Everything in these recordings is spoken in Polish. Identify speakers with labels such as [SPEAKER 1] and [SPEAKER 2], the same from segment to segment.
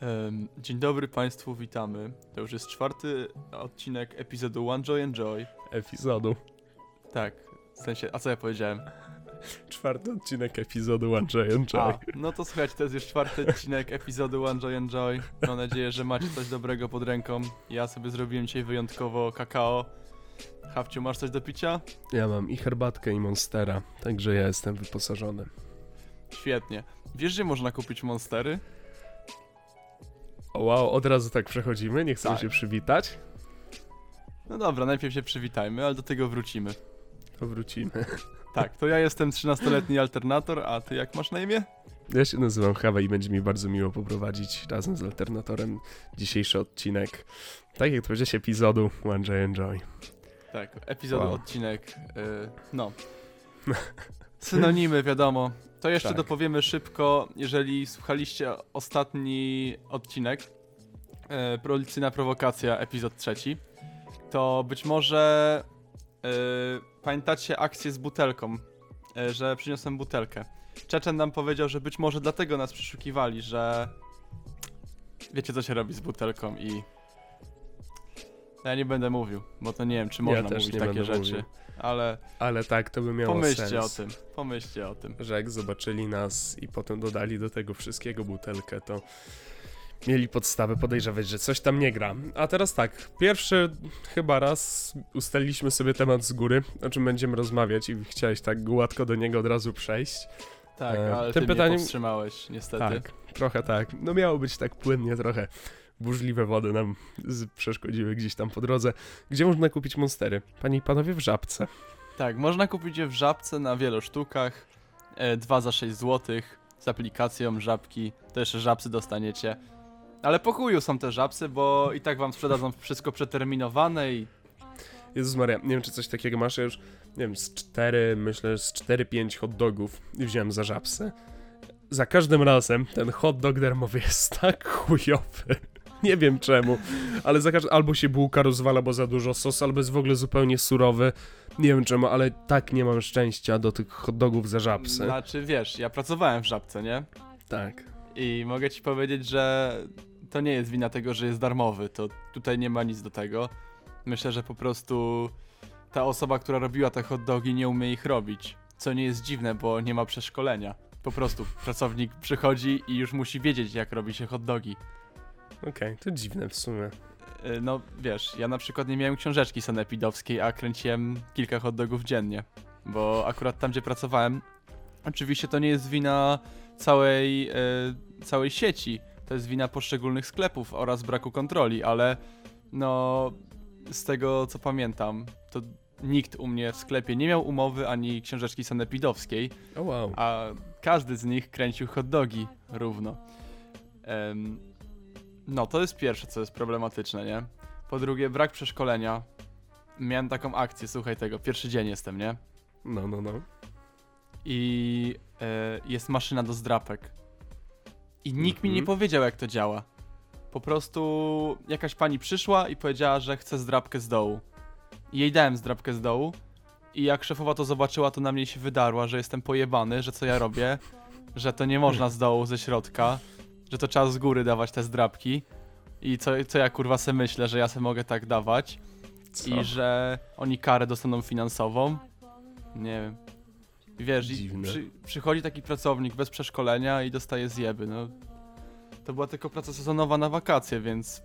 [SPEAKER 1] Em, Dzień dobry Państwu, witamy. To już jest czwarty odcinek epizodu One Joy Enjoy.
[SPEAKER 2] Epizodu.
[SPEAKER 1] Tak, w sensie, a co ja powiedziałem?
[SPEAKER 2] Czwarty odcinek epizodu One Joy Enjoy.
[SPEAKER 1] A, no to słuchajcie, to jest już czwarty odcinek epizodu One Joy Enjoy. Mam nadzieję, że macie coś dobrego pod ręką. Ja sobie zrobiłem dzisiaj wyjątkowo kakao. Hawciu, masz coś do picia?
[SPEAKER 2] Ja mam i herbatkę, i monstera, także ja jestem wyposażony.
[SPEAKER 1] Świetnie. Wiesz, gdzie można kupić monstery?
[SPEAKER 2] O wow, od razu tak przechodzimy, nie chcemy
[SPEAKER 1] Tak.
[SPEAKER 2] się przywitać?
[SPEAKER 1] No dobra, najpierw się przywitajmy, ale do tego wrócimy.
[SPEAKER 2] To wrócimy.
[SPEAKER 1] Tak, to ja jestem 13-letni alternator, a ty jak masz na imię?
[SPEAKER 2] Ja się nazywam Hawa i będzie mi bardzo miło poprowadzić razem z Alternatorem dzisiejszy odcinek. Tak jak powiedziałeś, epizodu One Joy Enjoy.
[SPEAKER 1] Tak, epizod,
[SPEAKER 2] Wow.
[SPEAKER 1] odcinek. y, no. Synonimy, wiadomo. To jeszcze
[SPEAKER 2] Tak.
[SPEAKER 1] dopowiemy szybko, jeżeli słuchaliście ostatni odcinek, e, Policyjna prowokacja, epizod trzeci, to być może e, pamiętacie akcję z butelką, e, że przyniosłem butelkę. Czeczen nam powiedział, że być może dlatego nas przeszukiwali, że wiecie co się robi z butelką i ja nie będę mówił, bo to nie wiem, czy
[SPEAKER 2] Ja
[SPEAKER 1] można
[SPEAKER 2] też
[SPEAKER 1] mówić
[SPEAKER 2] nie
[SPEAKER 1] takie
[SPEAKER 2] będę
[SPEAKER 1] rzeczy,
[SPEAKER 2] mówił.
[SPEAKER 1] Ale
[SPEAKER 2] Ale tak, to by miało
[SPEAKER 1] pomyślcie
[SPEAKER 2] sens.
[SPEAKER 1] o tym, pomyślcie o tym.
[SPEAKER 2] że jak zobaczyli nas i potem dodali do tego wszystkiego butelkę, to mieli podstawę podejrzewać, że coś tam nie gra. A teraz tak, pierwszy chyba raz ustaliliśmy sobie temat z góry, o czym będziemy rozmawiać i chciałeś tak gładko do niego od razu przejść.
[SPEAKER 1] Tak,
[SPEAKER 2] E,
[SPEAKER 1] ale
[SPEAKER 2] tym
[SPEAKER 1] ty
[SPEAKER 2] pytaniem-
[SPEAKER 1] mnie powstrzymałeś, niestety.
[SPEAKER 2] Tak, trochę tak. No miało być tak płynnie trochę. Burzliwe wody nam przeszkodziły gdzieś tam po drodze. Gdzie można kupić monstery? Panie i panowie w Żabce.
[SPEAKER 1] Tak, można kupić je w Żabce na wielu sztukach, e, dwa za 6 zł, z aplikacją Żabki, to jeszcze Żabsy dostaniecie. Ale po chuju są te Żabsy, bo i tak wam sprzedadzą wszystko przeterminowane i
[SPEAKER 2] Jezus Maria, nie wiem czy coś takiego masz, ja już, nie wiem, z 4, myślę, z 4-5 hot dogów wziąłem za żabsę. Za każdym razem ten hot dog darmowy jest tak chujowy. Nie wiem czemu, ale za każdym, albo się bułka rozwala, bo za dużo sosu, albo jest w ogóle zupełnie surowy. Nie wiem czemu, ale tak nie mam szczęścia do tych hot dogów za żabsę.
[SPEAKER 1] Znaczy, wiesz, ja pracowałem w Żabce, nie?
[SPEAKER 2] Tak.
[SPEAKER 1] I mogę ci powiedzieć, że to nie jest wina tego, że jest darmowy, to tutaj nie ma nic do tego. Myślę, że po prostu ta osoba, która robiła te hot dogi nie umie ich robić, co nie jest dziwne, bo nie ma przeszkolenia. Po prostu pracownik przychodzi i już musi wiedzieć, jak robi się hot dogi.
[SPEAKER 2] Okej, to dziwne w sumie.
[SPEAKER 1] Y, No wiesz, ja na przykład nie miałem książeczki sanepidowskiej, a kręciłem kilka hot dogów dziennie. Bo akurat tam, gdzie pracowałem, oczywiście to nie jest wina całej, y, całej sieci, to jest wina poszczególnych sklepów oraz braku kontroli, ale no z tego co pamiętam, to nikt u mnie w sklepie nie miał umowy ani książeczki sanepidowskiej,
[SPEAKER 2] O wow.
[SPEAKER 1] a każdy z nich kręcił hot dogi równo. Em, no, to jest pierwsze, co jest problematyczne, nie? Po drugie, brak przeszkolenia. Miałem taką akcję, słuchaj tego, pierwszy dzień jestem, nie?
[SPEAKER 2] No, no, no.
[SPEAKER 1] I e, jest maszyna do zdrapek. I nikt mi nie
[SPEAKER 2] Mhm.
[SPEAKER 1] powiedział, jak to działa. Po prostu jakaś pani przyszła i powiedziała, że chce zdrapkę z dołu. I jej dałem zdrapkę z dołu. I jak szefowa to zobaczyła, to na mnie się wydarła, że jestem pojebany, że co ja robię, że to nie można z dołu, ze środka, że to trzeba z góry dawać te zdrapki. I co, co ja kurwa se myślę, że ja se mogę tak dawać.
[SPEAKER 2] Co?
[SPEAKER 1] I że oni karę dostaną finansową. Nie wiem. I Wiesz, i
[SPEAKER 2] Dziwne.
[SPEAKER 1] przy, przychodzi taki pracownik bez przeszkolenia i dostaje zjeby. No, to była tylko praca sezonowa na wakacje, więc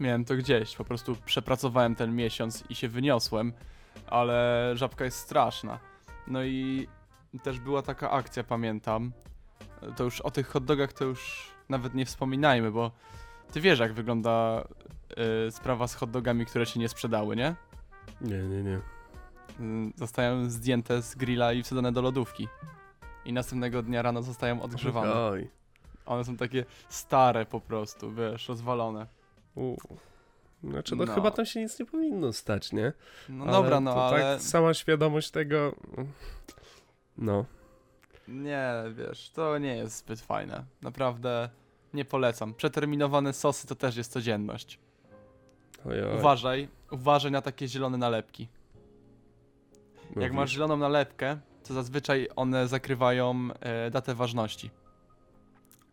[SPEAKER 1] miałem to gdzieś. Po prostu przepracowałem ten miesiąc i się wyniosłem, ale żabka jest straszna. No i też była taka akcja, pamiętam. To już o tych hot dogach to już nawet nie wspominajmy, bo ty wiesz jak wygląda y, sprawa z hot dogami, które się nie sprzedały, nie?
[SPEAKER 2] Nie, nie, nie.
[SPEAKER 1] Y, Zostają zdjęte z grilla i wsadzone do lodówki. I następnego dnia rano zostają odgrzewane.
[SPEAKER 2] Oj.
[SPEAKER 1] One są takie stare po prostu, wiesz, rozwalone.
[SPEAKER 2] U. Znaczy, no,
[SPEAKER 1] No.
[SPEAKER 2] chyba tam się nic nie powinno stać, nie?
[SPEAKER 1] No
[SPEAKER 2] Ale
[SPEAKER 1] dobra, no
[SPEAKER 2] to
[SPEAKER 1] ale
[SPEAKER 2] Tak, sama świadomość tego. No.
[SPEAKER 1] nie, wiesz, to nie jest zbyt fajne. Naprawdę nie polecam. Przeterminowane sosy to też jest codzienność. Uważaj, uważaj na takie zielone nalepki. Jak masz zieloną nalepkę, to zazwyczaj one zakrywają e, datę ważności.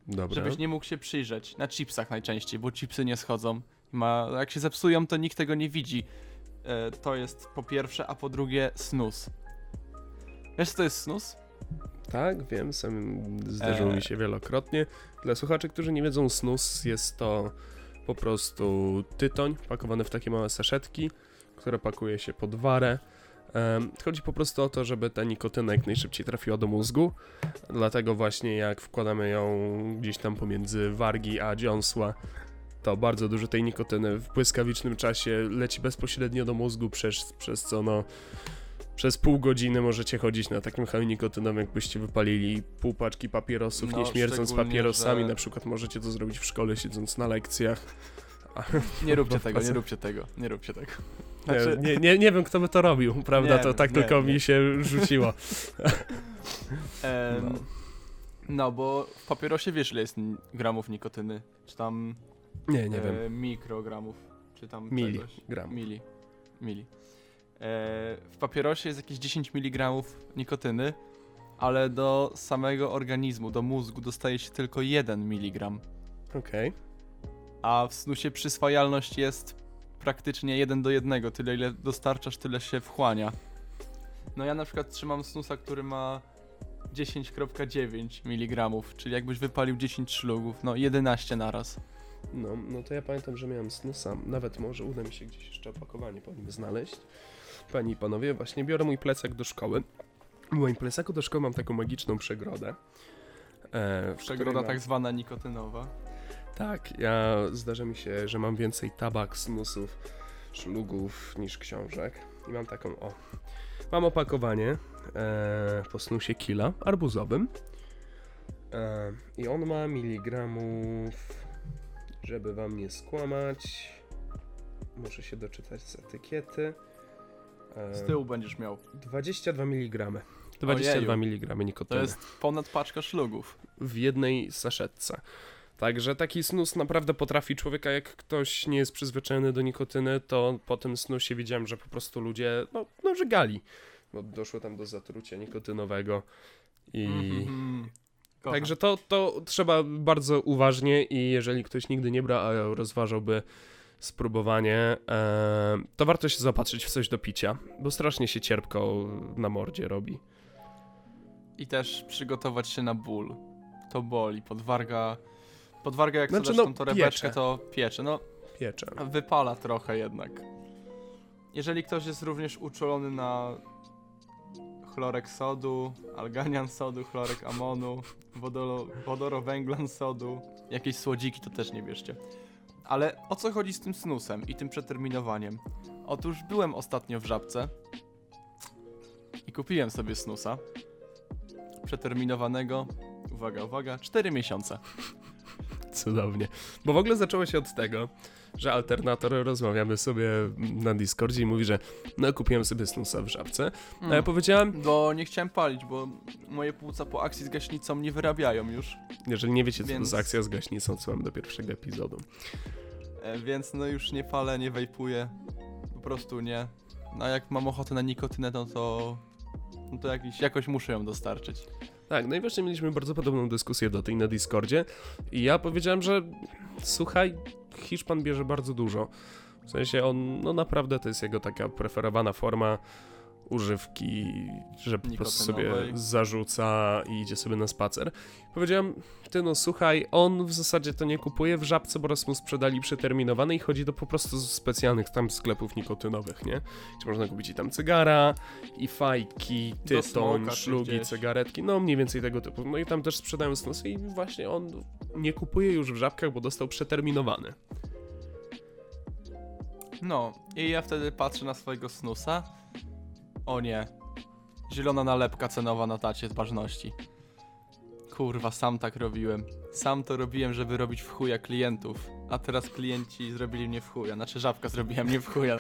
[SPEAKER 2] Dobra.
[SPEAKER 1] żebyś nie mógł się przyjrzeć. Na chipsach najczęściej, bo chipsy nie schodzą. Ma, jak się zepsują, to nikt tego nie widzi. E, to jest po pierwsze, a po drugie snus. Wiesz co to jest snus?
[SPEAKER 2] Tak, wiem, sam zdarzyło mi się wielokrotnie. Dla słuchaczy, którzy nie wiedzą, snus jest to po prostu tytoń pakowany w takie małe saszetki, które pakuje się pod warę. Chodzi po prostu o to, żeby ta nikotyna jak najszybciej trafiła do mózgu. Dlatego właśnie jak wkładamy ją gdzieś tam pomiędzy wargi a dziąsła, to bardzo dużo tej nikotyny w błyskawicznym czasie leci bezpośrednio do mózgu, przez, przez co no przez pół godziny możecie chodzić na takim haju nikotynowym, jakbyście wypalili pół paczki papierosów,
[SPEAKER 1] No,
[SPEAKER 2] nie śmierdząc papierosami.
[SPEAKER 1] że-
[SPEAKER 2] Na przykład możecie to zrobić w szkole, siedząc na lekcjach.
[SPEAKER 1] Nie róbcie tego, nie róbcie tego, nie róbcie tego.
[SPEAKER 2] Nie,
[SPEAKER 1] Znaczy,
[SPEAKER 2] nie, nie, nie wiem, kto by to robił, prawda?
[SPEAKER 1] Nie
[SPEAKER 2] to tak
[SPEAKER 1] nie,
[SPEAKER 2] tylko
[SPEAKER 1] nie.
[SPEAKER 2] mi się rzuciło. no.
[SPEAKER 1] no. bo w papierosie wiesz ile jest gramów nikotyny, czy tam
[SPEAKER 2] Nie, nie
[SPEAKER 1] e,
[SPEAKER 2] wiem.
[SPEAKER 1] mikrogramów, czy tam
[SPEAKER 2] Mili,
[SPEAKER 1] czegoś.
[SPEAKER 2] gram.
[SPEAKER 1] Mili. Mili. E, w papierosie jest jakieś 10 mg nikotyny, ale do samego organizmu, do mózgu dostaje się tylko 1 mg.
[SPEAKER 2] Okej.
[SPEAKER 1] A w snusie przyswajalność jest praktycznie 1 do 1, tyle ile dostarczasz, tyle się wchłania. No ja na przykład trzymam snusa, który ma 10,9 mg, czyli jakbyś wypalił 10 szlugów, no 11 naraz.
[SPEAKER 2] No, no to ja pamiętam, że miałem snusa. Nawet może uda mi się gdzieś jeszcze opakowanie po nim znaleźć. Panie i panowie, właśnie biorę mój plecak do szkoły. W moim plecaku do szkoły mam taką magiczną przegrodę. E,
[SPEAKER 1] Przegroda
[SPEAKER 2] mam-
[SPEAKER 1] tak zwana nikotynowa.
[SPEAKER 2] Tak, ja zdarza mi się, że mam więcej tabak, snusów, szlugów niż książek. I mam taką, o. Mam opakowanie e, po snusie kila arbuzowym. E, I on ma miligramów, żeby wam nie skłamać. Muszę się doczytać z etykiety.
[SPEAKER 1] Z tyłu będziesz miał.
[SPEAKER 2] 22 mg. 22
[SPEAKER 1] Ojeju.
[SPEAKER 2] mg
[SPEAKER 1] To
[SPEAKER 2] nikotyny
[SPEAKER 1] jest ponad paczka szlugów.
[SPEAKER 2] w jednej saszetce. Także taki snus naprawdę potrafi człowieka, jak ktoś nie jest przyzwyczajony do nikotyny, to po tym snusie widziałem, że po prostu ludzie, no, no żegali, bo doszło tam do zatrucia nikotynowego i...
[SPEAKER 1] Mhm. Kocham.
[SPEAKER 2] Także to, to trzeba bardzo uważnie i jeżeli ktoś nigdy nie brał, a rozważałby spróbowanie, e, to warto się zapatrzyć w coś do picia, bo strasznie się cierpko na mordzie robi.
[SPEAKER 1] I też przygotować się na ból. To boli. Podwarga. Podwarga jak
[SPEAKER 2] Znaczy, no,
[SPEAKER 1] tą torebeczkę,
[SPEAKER 2] piecze.
[SPEAKER 1] to piecze. No,
[SPEAKER 2] Piecze.
[SPEAKER 1] wypala trochę jednak. Jeżeli ktoś jest również uczulony na chlorek sodu, alganian sodu, chlorek amonu, wodoro, wodorowęglan sodu, jakieś słodziki, to też nie bierzcie. Ale o co chodzi z tym snusem i tym przeterminowaniem? Otóż byłem ostatnio w Żabce i kupiłem sobie snusa przeterminowanego, uwaga, uwaga, 4 miesiące.
[SPEAKER 2] Cudownie. Bo w ogóle zaczęło się od tego, że alternator rozmawiamy sobie na Discordzie i mówi, że no kupiłem sobie snusa w żabce. A ja
[SPEAKER 1] Mm.
[SPEAKER 2] powiedziałem,
[SPEAKER 1] Bo nie chciałem palić, bo moje płuca po akcji z gaśnicą nie wyrabiają już.
[SPEAKER 2] jeżeli nie wiecie co to
[SPEAKER 1] Więc-
[SPEAKER 2] za akcja z gaśnicą, co mam do pierwszego epizodu.
[SPEAKER 1] E, więc no już nie palę, nie wejpuję. Po prostu nie. No a jak mam ochotę na nikotynę, no to. No to jakiś, jakoś muszę ją dostarczyć.
[SPEAKER 2] Tak, no i właśnie mieliśmy bardzo podobną dyskusję do tej na Discordzie i ja powiedziałem, że słuchaj, Hiszpan bierze bardzo dużo. W sensie on, no naprawdę to jest jego taka preferowana forma używki, że po prostu sobie zarzuca i idzie sobie na spacer. Powiedziałem, ty no słuchaj, on w zasadzie to nie kupuje w żabce, bo raz mu sprzedali przeterminowane i chodzi do po prostu specjalnych tam sklepów nikotynowych, nie? Gdzie można kupić i tam cygara, i fajki, tytoń,
[SPEAKER 1] czy
[SPEAKER 2] szlugi, cygaretki, no mniej więcej tego typu. No i tam też sprzedają snusy i właśnie on nie kupuje już w żabkach, bo dostał przeterminowany.
[SPEAKER 1] No, i ja wtedy patrzę na swojego snusa. O nie. Zielona nalepka cenowa na tacie z ważności. Kurwa, sam tak robiłem. Sam to robiłem, żeby robić w chuja klientów. A teraz klienci zrobili mnie w chuja. Znaczy żabka zrobiła mnie w chuja.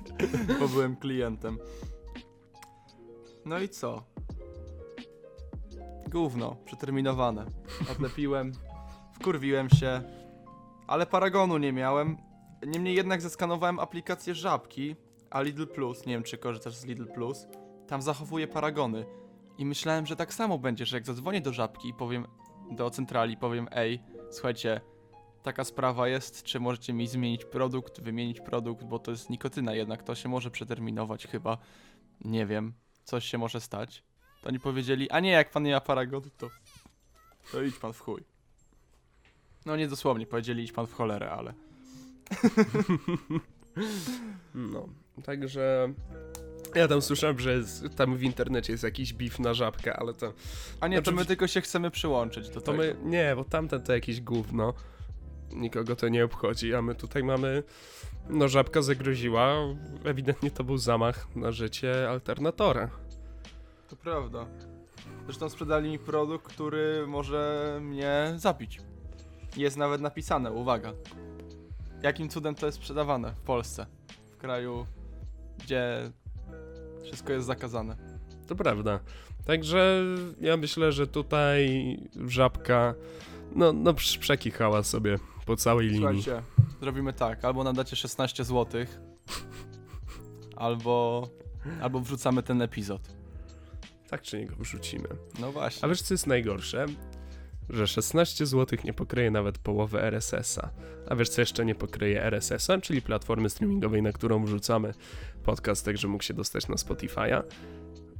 [SPEAKER 1] Bo byłem klientem. No i co? Gówno, przeterminowane. Odlepiłem, wkurwiłem się, ale paragonu nie miałem. Niemniej jednak zeskanowałem aplikację Żabki, a Lidl Plus, nie wiem czy korzystasz z Lidl Plus, tam zachowuje paragony. I myślałem, że tak samo będzie, że jak zadzwonię do Żabki i powiem do centrali, powiem, ej, słuchajcie, taka sprawa jest, czy możecie mi zmienić produkt, wymienić produkt, bo to jest nikotyna jednak, to się może przeterminować chyba, nie wiem, coś się może stać. To oni powiedzieli, a nie, jak pan nie ma paragonu, to, to idź pan w chuj. No nie dosłownie, powiedzieli idź pan w cholerę, ale...
[SPEAKER 2] No, także... Ja tam słyszałem, że jest, tam w internecie jest jakiś beef na żabkę, ale to...
[SPEAKER 1] A nie, to
[SPEAKER 2] Znaczy,
[SPEAKER 1] my
[SPEAKER 2] w-
[SPEAKER 1] tylko się chcemy przyłączyć do
[SPEAKER 2] To
[SPEAKER 1] tego.
[SPEAKER 2] my... Nie, bo tamten to jakieś gówno. Nikogo to nie obchodzi, a my tutaj mamy... No, żabka zagroziła. Ewidentnie to był zamach na życie alternatora.
[SPEAKER 1] To prawda. Zresztą sprzedali mi produkt, który może mnie zabić. Jest nawet napisane, uwaga. Jakim cudem to jest sprzedawane w Polsce? W kraju, gdzie wszystko jest zakazane.
[SPEAKER 2] To prawda. Także ja myślę, że tutaj żabka no, no prz- przekichała sobie po całej linii.
[SPEAKER 1] Słuchajcie, zrobimy tak, albo nam dacie 16 zł, albo, albo wrzucamy ten epizod.
[SPEAKER 2] Tak czy nie go wrzucimy.
[SPEAKER 1] No właśnie.
[SPEAKER 2] A wiesz co jest najgorsze? Że 16 zł nie pokryje nawet połowy RSS-a. A wiesz co jeszcze nie pokryje RSS-a, czyli platformy streamingowej, na którą wrzucamy podcast, tak że mógł się dostać na Spotify'a.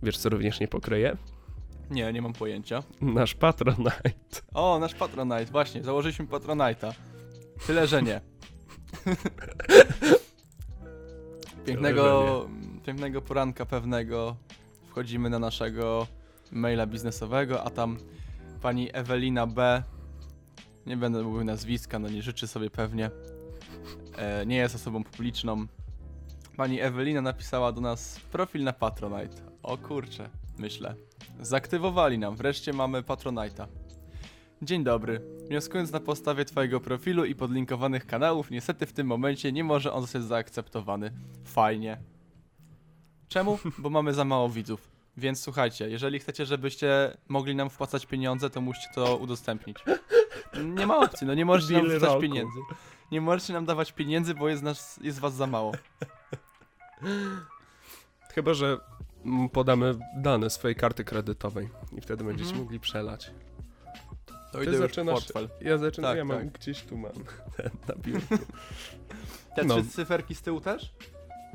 [SPEAKER 2] Wiesz co również nie pokryje?
[SPEAKER 1] Nie, nie mam pojęcia.
[SPEAKER 2] Nasz Patronite.
[SPEAKER 1] O, nasz Patronite, właśnie, założyliśmy Patronite'a. Tyle, że nie. pięknego, pięknego poranka pewnego wchodzimy na naszego maila biznesowego, a tam pani Ewelina B. Nie będę mówił nazwiska, no nie życzy sobie pewnie. E, nie jest osobą publiczną. Pani Ewelina napisała do nas profil na Patronite. O kurczę, myślę. Zaktywowali nam, wreszcie mamy Patronite'a. Dzień dobry. Wnioskując na podstawie Twojego profilu i podlinkowanych kanałów, niestety w tym momencie nie może on zostać zaakceptowany. Fajnie. Czemu? Bo mamy za mało widzów. Więc słuchajcie, jeżeli chcecie, żebyście mogli nam wpłacać pieniądze, to musicie to udostępnić. Nie ma opcji, no nie możecie nam
[SPEAKER 2] Deal
[SPEAKER 1] wpłacać
[SPEAKER 2] roku.
[SPEAKER 1] pieniędzy. Nie możecie nam dawać pieniędzy, bo jest, nas, jest was za mało.
[SPEAKER 2] Chyba, że mm, podamy dane swojej karty kredytowej i wtedy będziecie
[SPEAKER 1] Mhm.
[SPEAKER 2] mogli przelać.
[SPEAKER 1] To idę już w
[SPEAKER 2] zaczynasz-
[SPEAKER 1] portfel.
[SPEAKER 2] Ja zaczynam,
[SPEAKER 1] Tak,
[SPEAKER 2] ja mam
[SPEAKER 1] tak.
[SPEAKER 2] gdzieś tu mam ten na biurku.
[SPEAKER 1] Te
[SPEAKER 2] No.
[SPEAKER 1] trzy cyferki z tyłu też?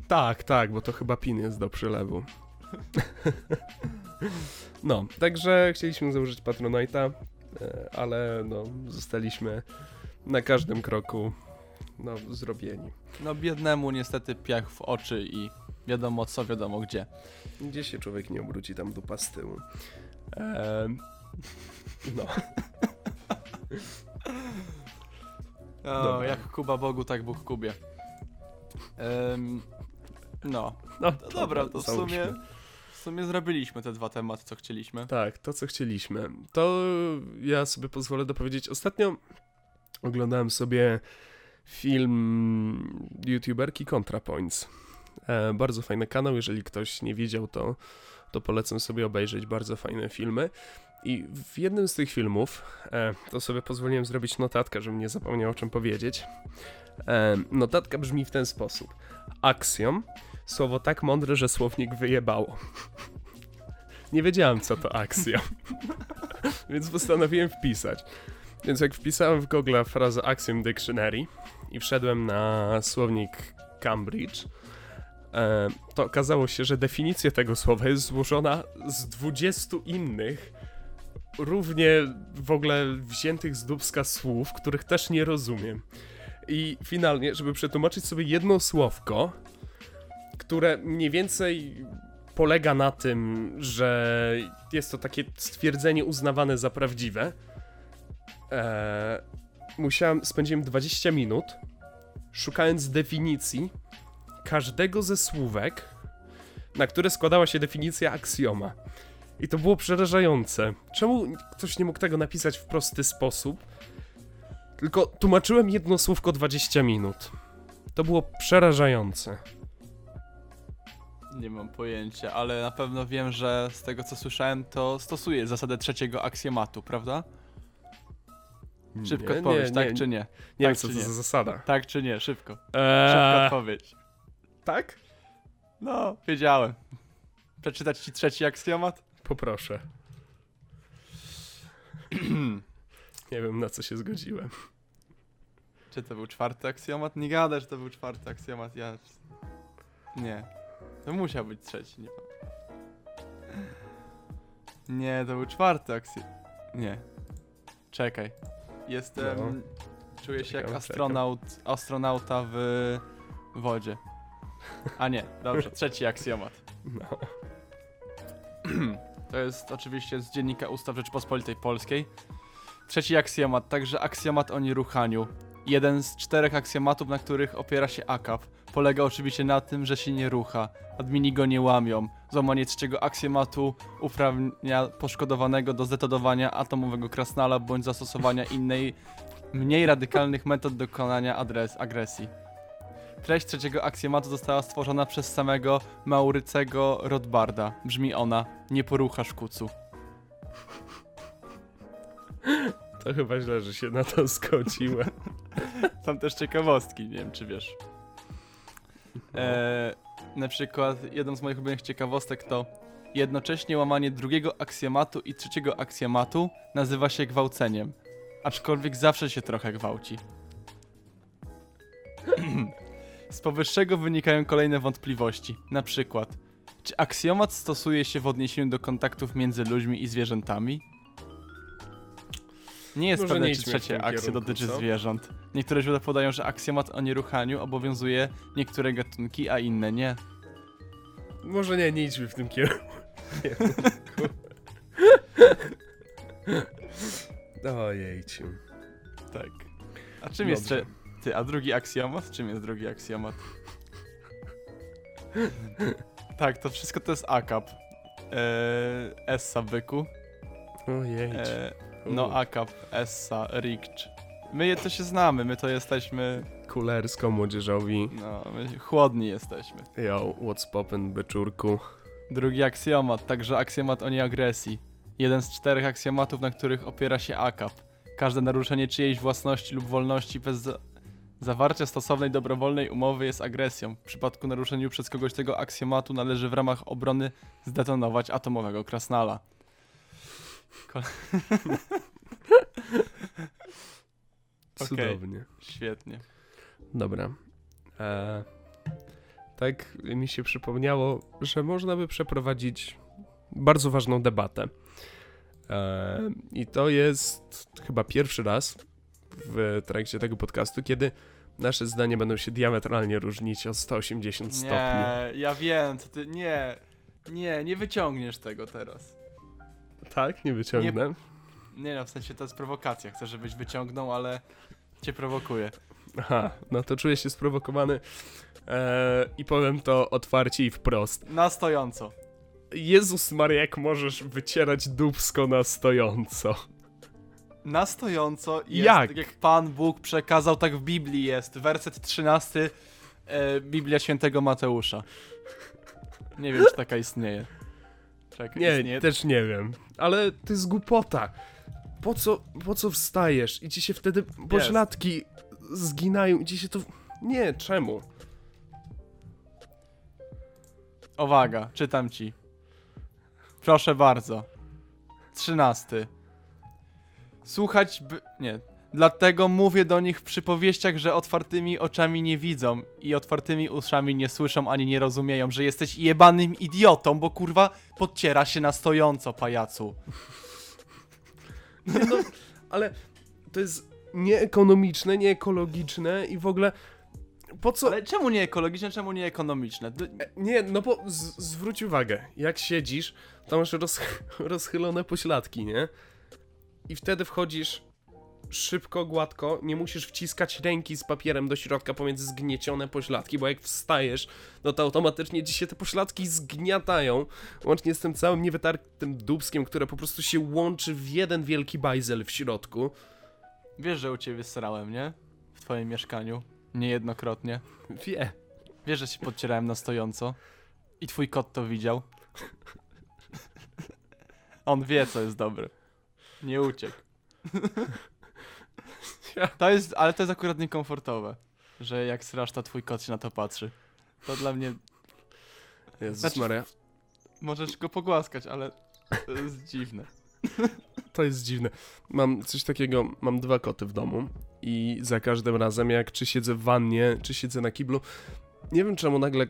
[SPEAKER 2] Tak, tak, bo to chyba pin jest do przylewu. no, także chcieliśmy założyć Patronite'a, e, ale no, zostaliśmy na każdym kroku no, zrobieni.
[SPEAKER 1] No biednemu niestety piach w oczy i wiadomo co, wiadomo gdzie.
[SPEAKER 2] Gdzie się człowiek nie obróci, tam dupa z tyłu. Em, no,
[SPEAKER 1] O,
[SPEAKER 2] Dobra.
[SPEAKER 1] jak Kuba Bogu, tak Bóg Kubie. Em, no,
[SPEAKER 2] no
[SPEAKER 1] to dobra, to w sumie, sumie zrobiliśmy te dwa tematy, co chcieliśmy.
[SPEAKER 2] Tak, to co chcieliśmy. To ja sobie pozwolę dopowiedzieć. Ostatnio oglądałem sobie film youtuberki ContraPoints. E, bardzo fajny kanał, jeżeli ktoś nie widział, to, to polecam sobie obejrzeć bardzo fajne filmy. I w jednym z tych filmów, e, to sobie pozwoliłem zrobić notatkę, żebym nie zapomniał o czym powiedzieć. E, notatka brzmi w ten sposób. Aksjom, słowo tak mądre, że słownik wyjebało. Nie wiedziałem, co to aksjom. Więc postanowiłem wpisać. Więc jak wpisałem w Google frazę Axiom Dictionary i wszedłem na słownik Cambridge, e, to okazało się, że definicja tego słowa jest złożona z 20 innych, równie w ogóle wziętych z dubska słów, których też nie rozumiem. I finalnie, żeby przetłumaczyć sobie jedno słówko, które mniej więcej polega na tym, że jest to takie stwierdzenie uznawane za prawdziwe. Eee, musiałem, spędziłem 20 minut szukając definicji każdego ze słówek, na które składała się definicja aksjoma. I to było przerażające. Czemu ktoś nie mógł tego napisać w prosty sposób? Tylko tłumaczyłem jedno słówko 20 minut. To było przerażające.
[SPEAKER 1] Nie mam pojęcia, ale na pewno wiem, że z tego co słyszałem, to stosuje zasadę trzeciego aksjomatu, prawda? Szybko
[SPEAKER 2] Nie,
[SPEAKER 1] odpowiedź,
[SPEAKER 2] nie,
[SPEAKER 1] tak
[SPEAKER 2] nie,
[SPEAKER 1] czy nie?
[SPEAKER 2] Nie
[SPEAKER 1] tak
[SPEAKER 2] wiem, co to
[SPEAKER 1] nie?
[SPEAKER 2] za zasada.
[SPEAKER 1] Tak czy nie? Szybko. Szybka
[SPEAKER 2] Eee,
[SPEAKER 1] odpowiedź.
[SPEAKER 2] tak?
[SPEAKER 1] No, wiedziałem. Przeczytać ci trzeci aksjomat?
[SPEAKER 2] Poproszę. Nie wiem, na co się zgodziłem.
[SPEAKER 1] Czy to był czwarty aksjomat? Nie gadaj, że to był czwarty aksjomat, ja... Nie. To musiał być trzeci, nie. Nie, to był czwarty aksjomat. Nie. Czekaj. Jestem...
[SPEAKER 2] No.
[SPEAKER 1] Czuję się jak
[SPEAKER 2] Czekam,
[SPEAKER 1] astronaut, astronauta w wodzie. A nie, dobrze, trzeci aksjomat.
[SPEAKER 2] No.
[SPEAKER 1] To jest oczywiście z dziennika Ustaw Rzeczypospolitej Polskiej. Trzeci aksjomat, także aksjomat o nieruchaniu. Jeden z czterech aksjomatów, na których opiera się AKAP. Polega oczywiście na tym, że się nie rucha. Admini go nie łamią. Złamanie trzeciego aksjomatu uprawnia poszkodowanego do zdetonowania atomowego krasnala bądź zastosowania innej, mniej radykalnych metod dokonania adres agresji. Treść trzeciego aksjomatu została stworzona przez samego Maurycego Rothbarda. Brzmi ona: Nie poruchasz kucu.
[SPEAKER 2] To chyba źle, że się na to zgodziłem.
[SPEAKER 1] Są też ciekawostki, nie wiem czy wiesz. E, na przykład jedną z moich ulubionych ciekawostek to jednocześnie łamanie drugiego aksjomatu i trzeciego aksjomatu nazywa się gwałceniem. Aczkolwiek zawsze się trochę gwałci. Z powyższego wynikają kolejne wątpliwości. Na przykład, czy aksjomat stosuje się w odniesieniu do kontaktów między ludźmi i zwierzętami? Nie jest
[SPEAKER 2] Może
[SPEAKER 1] pewne,
[SPEAKER 2] nie
[SPEAKER 1] czy
[SPEAKER 2] idźmy w
[SPEAKER 1] trzecie
[SPEAKER 2] tym
[SPEAKER 1] akcje
[SPEAKER 2] kierunku,
[SPEAKER 1] dotyczy
[SPEAKER 2] co?
[SPEAKER 1] zwierząt. Niektóre źródła podają, że aksjomat o nieruchaniu obowiązuje niektóre gatunki, a inne nie.
[SPEAKER 2] Może nie, nie idźmy w tym kierunku. Ojejciu.
[SPEAKER 1] Tak. A czym jest
[SPEAKER 2] Dobrze.
[SPEAKER 1] trze- Ty, a drugi aksjomat? Czym jest drugi aksjomat? tak, to wszystko to jest akap. Eee, Essa byku.
[SPEAKER 2] Ojejciu.
[SPEAKER 1] Eee, no akap, Essa, Rikcz. My je to się znamy, my to jesteśmy,
[SPEAKER 2] Kulersko młodzieżowi.
[SPEAKER 1] no, my chłodni jesteśmy.
[SPEAKER 2] Yo, what's poppin', byczurku?
[SPEAKER 1] Drugi aksjomat, także aksjomat o nieagresji. Jeden z czterech aksjomatów, na których opiera się akap. Każde naruszenie czyjejś własności lub wolności bez za zawarcia stosownej dobrowolnej umowy jest agresją. W przypadku naruszenia przez kogoś tego aksjomatu należy w ramach obrony zdetonować atomowego krasnala. Ko Okej.
[SPEAKER 2] Cudownie.
[SPEAKER 1] Świetnie.
[SPEAKER 2] Dobra. E, tak mi się przypomniało, że można by przeprowadzić bardzo ważną debatę. E, I to jest chyba pierwszy raz w trakcie tego podcastu, kiedy nasze zdania będą się diametralnie różnić o 180 stopni.
[SPEAKER 1] Nie, ja wiem, co ty... Nie, nie, nie wyciągniesz tego teraz.
[SPEAKER 2] Tak? Nie wyciągnę?
[SPEAKER 1] Nie no, w sensie to jest prowokacja. Chcę, żebyś wyciągnął, ale cię prowokuje.
[SPEAKER 2] Aha, no to czuję się sprowokowany e, i powiem to otwarcie i wprost.
[SPEAKER 1] Na stojąco.
[SPEAKER 2] Jezus Maria, jak możesz wycierać dubsko na stojąco?
[SPEAKER 1] Na stojąco jest,
[SPEAKER 2] Jak?
[SPEAKER 1] tak jak Pan Bóg przekazał, tak w Biblii jest. Werset 13, e, Biblia Świętego Mateusza. Nie wiem, czy taka istnieje. Czekaj,
[SPEAKER 2] Nie,
[SPEAKER 1] istnieje?
[SPEAKER 2] też nie wiem. Ale to jest głupota. Po co, po co wstajesz i ci się wtedy pośladki zginają i ci się to... Nie, czemu?
[SPEAKER 1] Uwaga, czytam ci. Proszę bardzo. 13. Słuchać by... Nie. Dlatego mówię do nich w przypowieściach, że otwartymi oczami nie widzą i otwartymi uszami nie słyszą ani nie rozumieją, że jesteś jebanym idiotą, bo kurwa podciera się na stojąco, pajacu.
[SPEAKER 2] No, ale to jest nieekonomiczne, nieekologiczne i w ogóle... Po co...
[SPEAKER 1] Ale czemu nie ekologiczne, czemu nie ekonomiczne? D-
[SPEAKER 2] Nie, no bo zwróć uwagę, jak siedzisz, to masz roz, rozchylone pośladki, nie? I wtedy wchodzisz szybko, gładko, nie musisz wciskać ręki z papierem do środka pomiędzy zgniecione pośladki, bo jak wstajesz, no to automatycznie ci się te pośladki zgniatają, łącznie z tym całym niewytartym dubskiem, które po prostu się łączy w jeden wielki bajzel w środku.
[SPEAKER 1] Wiesz, że u ciebie srałem, nie? W twoim mieszkaniu. Niejednokrotnie.
[SPEAKER 2] Wie.
[SPEAKER 1] Wiesz, że się podcierałem na stojąco. I twój kot to widział. On wie, co jest dobre. Nie uciekł. To jest, ale to jest akurat niekomfortowe. Że jak srasz, to twój kot się na to patrzy. To dla mnie...
[SPEAKER 2] Jezus
[SPEAKER 1] Znaczy-
[SPEAKER 2] Maria.
[SPEAKER 1] Możesz go pogłaskać, ale to jest dziwne.
[SPEAKER 2] to jest dziwne. Mam coś takiego, mam dwa koty w domu i za każdym razem jak czy siedzę w wannie, czy siedzę na kiblu, nie wiem czemu nagle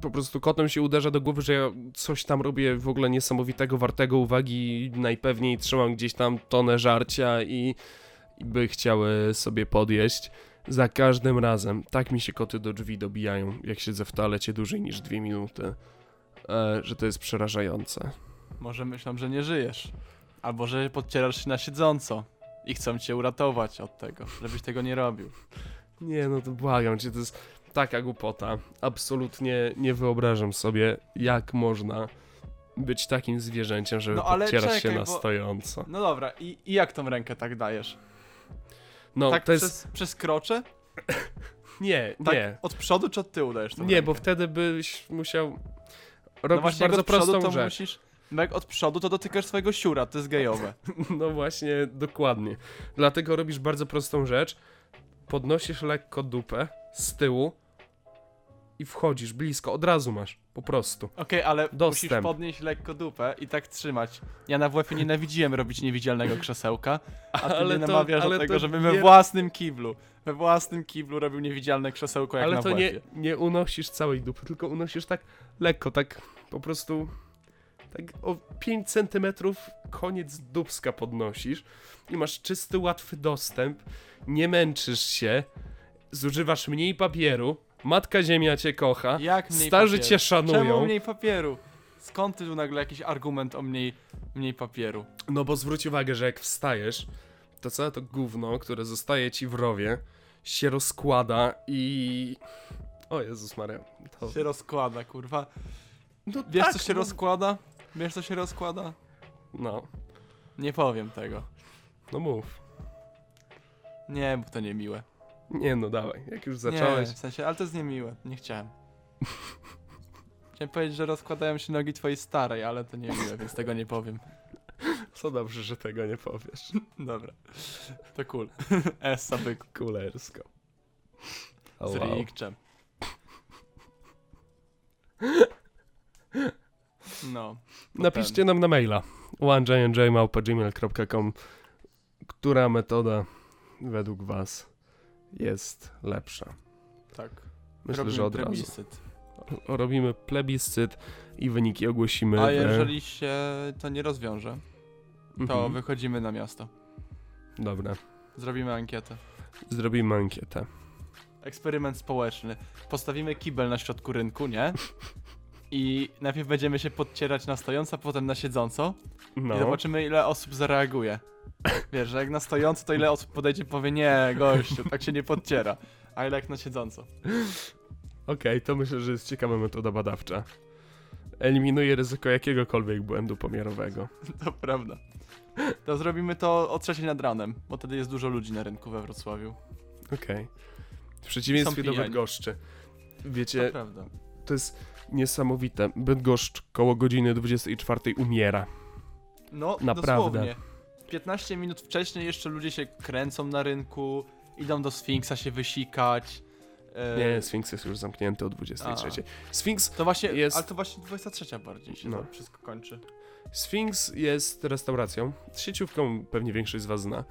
[SPEAKER 2] po prostu kotem się uderza do głowy, że ja coś tam robię w ogóle niesamowitego, wartego uwagi, najpewniej trzymam gdzieś tam tonę żarcia i, i by chciały sobie podjeść. Za każdym razem tak mi się koty do drzwi dobijają, jak siedzę w toalecie dłużej niż dwie minuty, e, że to jest przerażające.
[SPEAKER 1] Może myślą, że nie żyjesz. Albo że podcierasz się na siedząco. I chcą cię uratować od tego, żebyś tego nie robił.
[SPEAKER 2] Nie, no to błagam cię, to jest taka głupota. Absolutnie nie wyobrażam sobie, jak można być takim zwierzęciem, żeby
[SPEAKER 1] No,
[SPEAKER 2] podcierać się
[SPEAKER 1] czekaj,
[SPEAKER 2] na
[SPEAKER 1] bo-
[SPEAKER 2] stojąco.
[SPEAKER 1] No dobra, i, i jak tą rękę tak dajesz?
[SPEAKER 2] No,
[SPEAKER 1] tak
[SPEAKER 2] to jest...
[SPEAKER 1] przez, przez krocze?
[SPEAKER 2] Nie,
[SPEAKER 1] Tak
[SPEAKER 2] nie.
[SPEAKER 1] od przodu czy od tyłu dajesz tą
[SPEAKER 2] Nie,
[SPEAKER 1] rękę?
[SPEAKER 2] bo wtedy byś musiał
[SPEAKER 1] no
[SPEAKER 2] robić
[SPEAKER 1] właśnie,
[SPEAKER 2] bardzo prostą
[SPEAKER 1] to
[SPEAKER 2] rzecz.
[SPEAKER 1] musisz... No jak od przodu, to dotykasz swojego siura, to jest gejowe.
[SPEAKER 2] No właśnie, dokładnie. Dlatego robisz bardzo prostą rzecz. Podnosisz lekko dupę z tyłu i wchodzisz blisko, od razu masz, po prostu.
[SPEAKER 1] Okej, ale musisz
[SPEAKER 2] Dostęp.
[SPEAKER 1] podnieść lekko dupę i tak trzymać. Ja na WF-ie nienawidziłem robić niewidzialnego krzesełka, a ty
[SPEAKER 2] Ale
[SPEAKER 1] mnie
[SPEAKER 2] to-
[SPEAKER 1] namawiasz
[SPEAKER 2] ale
[SPEAKER 1] do tego,
[SPEAKER 2] to
[SPEAKER 1] żebym we
[SPEAKER 2] nie-
[SPEAKER 1] własnym kiblu, we własnym kiblu robił niewidzialne krzesełko jak
[SPEAKER 2] Ale
[SPEAKER 1] na
[SPEAKER 2] to nie, nie unosisz całej dupy, tylko unosisz tak lekko, tak po prostu tak o 5 centymetrów koniec dubska podnosisz i masz czysty, łatwy dostęp, nie męczysz się, zużywasz mniej papieru, matka ziemia cię kocha,
[SPEAKER 1] Jak mniej
[SPEAKER 2] starzy
[SPEAKER 1] papieru?
[SPEAKER 2] cię
[SPEAKER 1] Czemu
[SPEAKER 2] szanują,
[SPEAKER 1] mniej papieru? Skąd ty tu nagle jakiś argument o mniej, mniej papieru?
[SPEAKER 2] no bo zwróć uwagę, że jak wstajesz, to całe to gówno, które zostaje ci w rowie, się rozkłada i... O Jezus Maria. To...
[SPEAKER 1] Się rozkłada, kurwa.
[SPEAKER 2] No
[SPEAKER 1] Wiesz
[SPEAKER 2] tak,
[SPEAKER 1] co się
[SPEAKER 2] no.
[SPEAKER 1] rozkłada? Wiesz co się rozkłada?
[SPEAKER 2] No,
[SPEAKER 1] Nie powiem tego.
[SPEAKER 2] no mów.
[SPEAKER 1] Nie, bo to niemiłe.
[SPEAKER 2] Nie no, dawaj, jak już zacząłeś.
[SPEAKER 1] Nie, w sensie, ale to jest niemiłe. Nie chciałem. Chciałem powiedzieć, że rozkładają się nogi twojej starej, ale to niemiłe, więc tego nie powiem.
[SPEAKER 2] Co dobrze, że tego nie powiesz.
[SPEAKER 1] Dobra. To cool. Essa byku.
[SPEAKER 2] Kulersko. O,
[SPEAKER 1] Z
[SPEAKER 2] wow.
[SPEAKER 1] rikczem. No.
[SPEAKER 2] Napiszcie nam na maila onejnjmałpa.gmail.com Która metoda według was jest lepsza?
[SPEAKER 1] Tak.
[SPEAKER 2] Myślę,
[SPEAKER 1] Robimy
[SPEAKER 2] że od razu.
[SPEAKER 1] plebiscyt.
[SPEAKER 2] O- Robimy plebiscyt i wyniki ogłosimy.
[SPEAKER 1] A
[SPEAKER 2] w-
[SPEAKER 1] jeżeli się to nie rozwiąże, to
[SPEAKER 2] Mhm.
[SPEAKER 1] wychodzimy na miasto.
[SPEAKER 2] Dobra,
[SPEAKER 1] Zrobimy ankietę.
[SPEAKER 2] zrobimy ankietę.
[SPEAKER 1] Eksperyment społeczny. Postawimy kibel na środku rynku, nie? I najpierw będziemy się podcierać na stojąco, a potem na siedząco.
[SPEAKER 2] No,
[SPEAKER 1] I zobaczymy, ile osób zareaguje. Wiesz, że jak na stojąco, to ile osób podejdzie i powie, nie, gościu, tak się nie podciera. A ile jak na siedząco.
[SPEAKER 2] okej, to myślę, że jest ciekawa metoda badawcza. Eliminuje ryzyko jakiegokolwiek błędu pomiarowego.
[SPEAKER 1] To prawda. To zrobimy to o trzeciej nad ranem, bo wtedy jest dużo ludzi na rynku we Wrocławiu.
[SPEAKER 2] Okej. W przeciwieństwie do. Bydgoszczy.
[SPEAKER 1] To
[SPEAKER 2] Wiecie,
[SPEAKER 1] prawda.
[SPEAKER 2] to jest niesamowite. Bydgoszcz koło godziny 24 umiera.
[SPEAKER 1] No,
[SPEAKER 2] Naprawdę.
[SPEAKER 1] dosłownie. 15 minut wcześniej jeszcze ludzie się kręcą na rynku, idą do Sfinksa się wysikać. e,
[SPEAKER 2] Nie, Sfinks jest już zamknięty o 23. Sfinks,
[SPEAKER 1] To właśnie,
[SPEAKER 2] jest-
[SPEAKER 1] ale to właśnie 23 bardziej się
[SPEAKER 2] No.
[SPEAKER 1] to wszystko kończy.
[SPEAKER 2] Sfinks jest restauracją, sieciówką pewnie większość z was zna.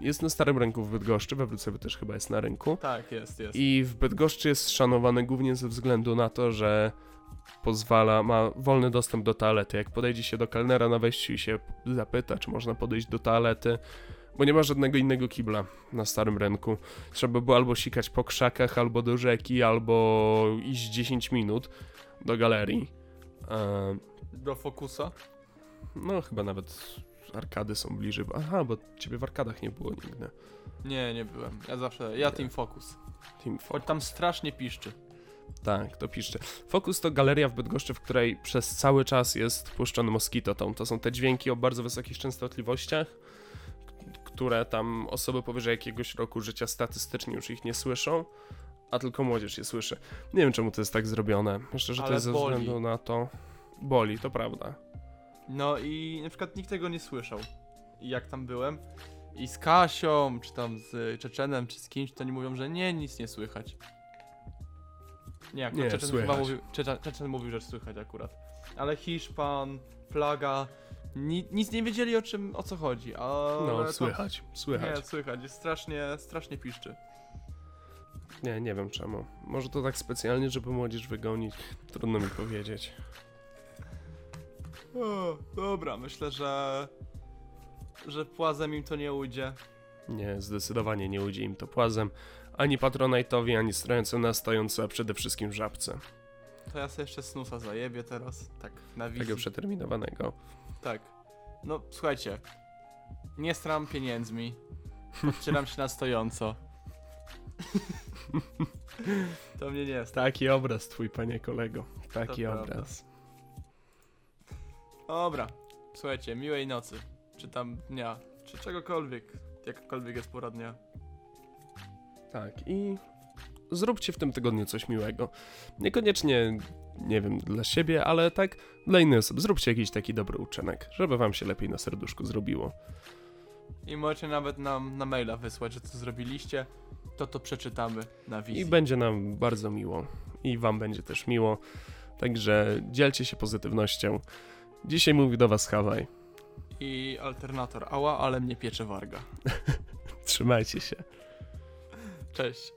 [SPEAKER 2] Jest na Starym Rynku w Bydgoszczy, we Wrocławiu też chyba jest na rynku.
[SPEAKER 1] Tak, jest, jest.
[SPEAKER 2] I w Bydgoszczy jest szanowany głównie ze względu na to, że pozwala, ma wolny dostęp do toalety. Jak podejdzie się do kelnera na wejściu i się zapyta, czy można podejść do toalety, bo nie ma żadnego innego kibla na Starym Rynku. Trzeba było albo sikać po krzakach, albo do rzeki, albo iść 10 minut do galerii. Em,
[SPEAKER 1] Do Fokusa?
[SPEAKER 2] No, chyba nawet arkady są bliżej. Aha, bo ciebie w arkadach nie było nigdy.
[SPEAKER 1] Nie, nie byłem. Ja zawsze, ja Team Focus.
[SPEAKER 2] Team Fo-
[SPEAKER 1] Choć tam strasznie piszczy.
[SPEAKER 2] Tak, to piszcie. Focus to galeria w Bydgoszczy, w której przez cały czas jest puszczony Mosquito Tone. To są te dźwięki o bardzo wysokich częstotliwościach, które tam osoby powyżej jakiegoś roku życia statystycznie już ich nie słyszą, a tylko młodzież je słyszy. Nie wiem, czemu to jest tak zrobione. Myślę, że to
[SPEAKER 1] Ale
[SPEAKER 2] jest ze
[SPEAKER 1] boli.
[SPEAKER 2] względu na to... Boli, to prawda.
[SPEAKER 1] No i na przykład nikt tego nie słyszał. I jak tam byłem i z Kasią, czy tam z Czeczenem, czy z kimś, to oni mówią, że nie, nic nie słychać. Nie, akurat
[SPEAKER 2] Nie,
[SPEAKER 1] Czeczen
[SPEAKER 2] słychać.
[SPEAKER 1] chyba mówił, Czeczen, Czeczen mówił, że słychać akurat. Ale Hiszpan, Plaga, Ni nic nie wiedzieli o czym, o co chodzi, ale
[SPEAKER 2] No,
[SPEAKER 1] to-
[SPEAKER 2] słychać, słychać.
[SPEAKER 1] Nie, słychać, jest strasznie, strasznie piszczy.
[SPEAKER 2] Nie, nie wiem czemu. Może to tak specjalnie, żeby młodzież wygonić. Trudno mi powiedzieć.
[SPEAKER 1] O, dobra, myślę, że że płazem im to nie ujdzie.
[SPEAKER 2] Nie, zdecydowanie nie ujdzie im to płazem. Ani Patronite'owi, ani stojący na stojący, a przede wszystkim żabce.
[SPEAKER 1] To ja sobie jeszcze snusa zajebię teraz, tak, na wizji.
[SPEAKER 2] Tego przeterminowanego.
[SPEAKER 1] Tak. No, słuchajcie. Nie stram pieniędzmi. Odcieram się na stojąco. to mnie nie stać.
[SPEAKER 2] Taki obraz twój, panie kolego. Taki
[SPEAKER 1] To prawda.
[SPEAKER 2] obraz.
[SPEAKER 1] Dobra. Słuchajcie, miłej nocy. Czy tam dnia. Czy czegokolwiek. Jakakolwiek jest pora dnia.
[SPEAKER 2] Tak, i zróbcie w tym tygodniu coś miłego. Niekoniecznie, nie wiem, dla siebie, ale tak dla innych osób. Zróbcie jakiś taki dobry uczynek, żeby wam się lepiej na serduszku zrobiło.
[SPEAKER 1] I możecie nawet nam na maila wysłać, że co zrobiliście. To to przeczytamy na wizji.
[SPEAKER 2] I będzie nam bardzo miło. I wam będzie też miło. Także dzielcie się pozytywnością. Dzisiaj mówi do was Hawaj.
[SPEAKER 1] I alternator. Ała, ale mnie piecze warga.
[SPEAKER 2] Trzymajcie się.
[SPEAKER 1] Cześć.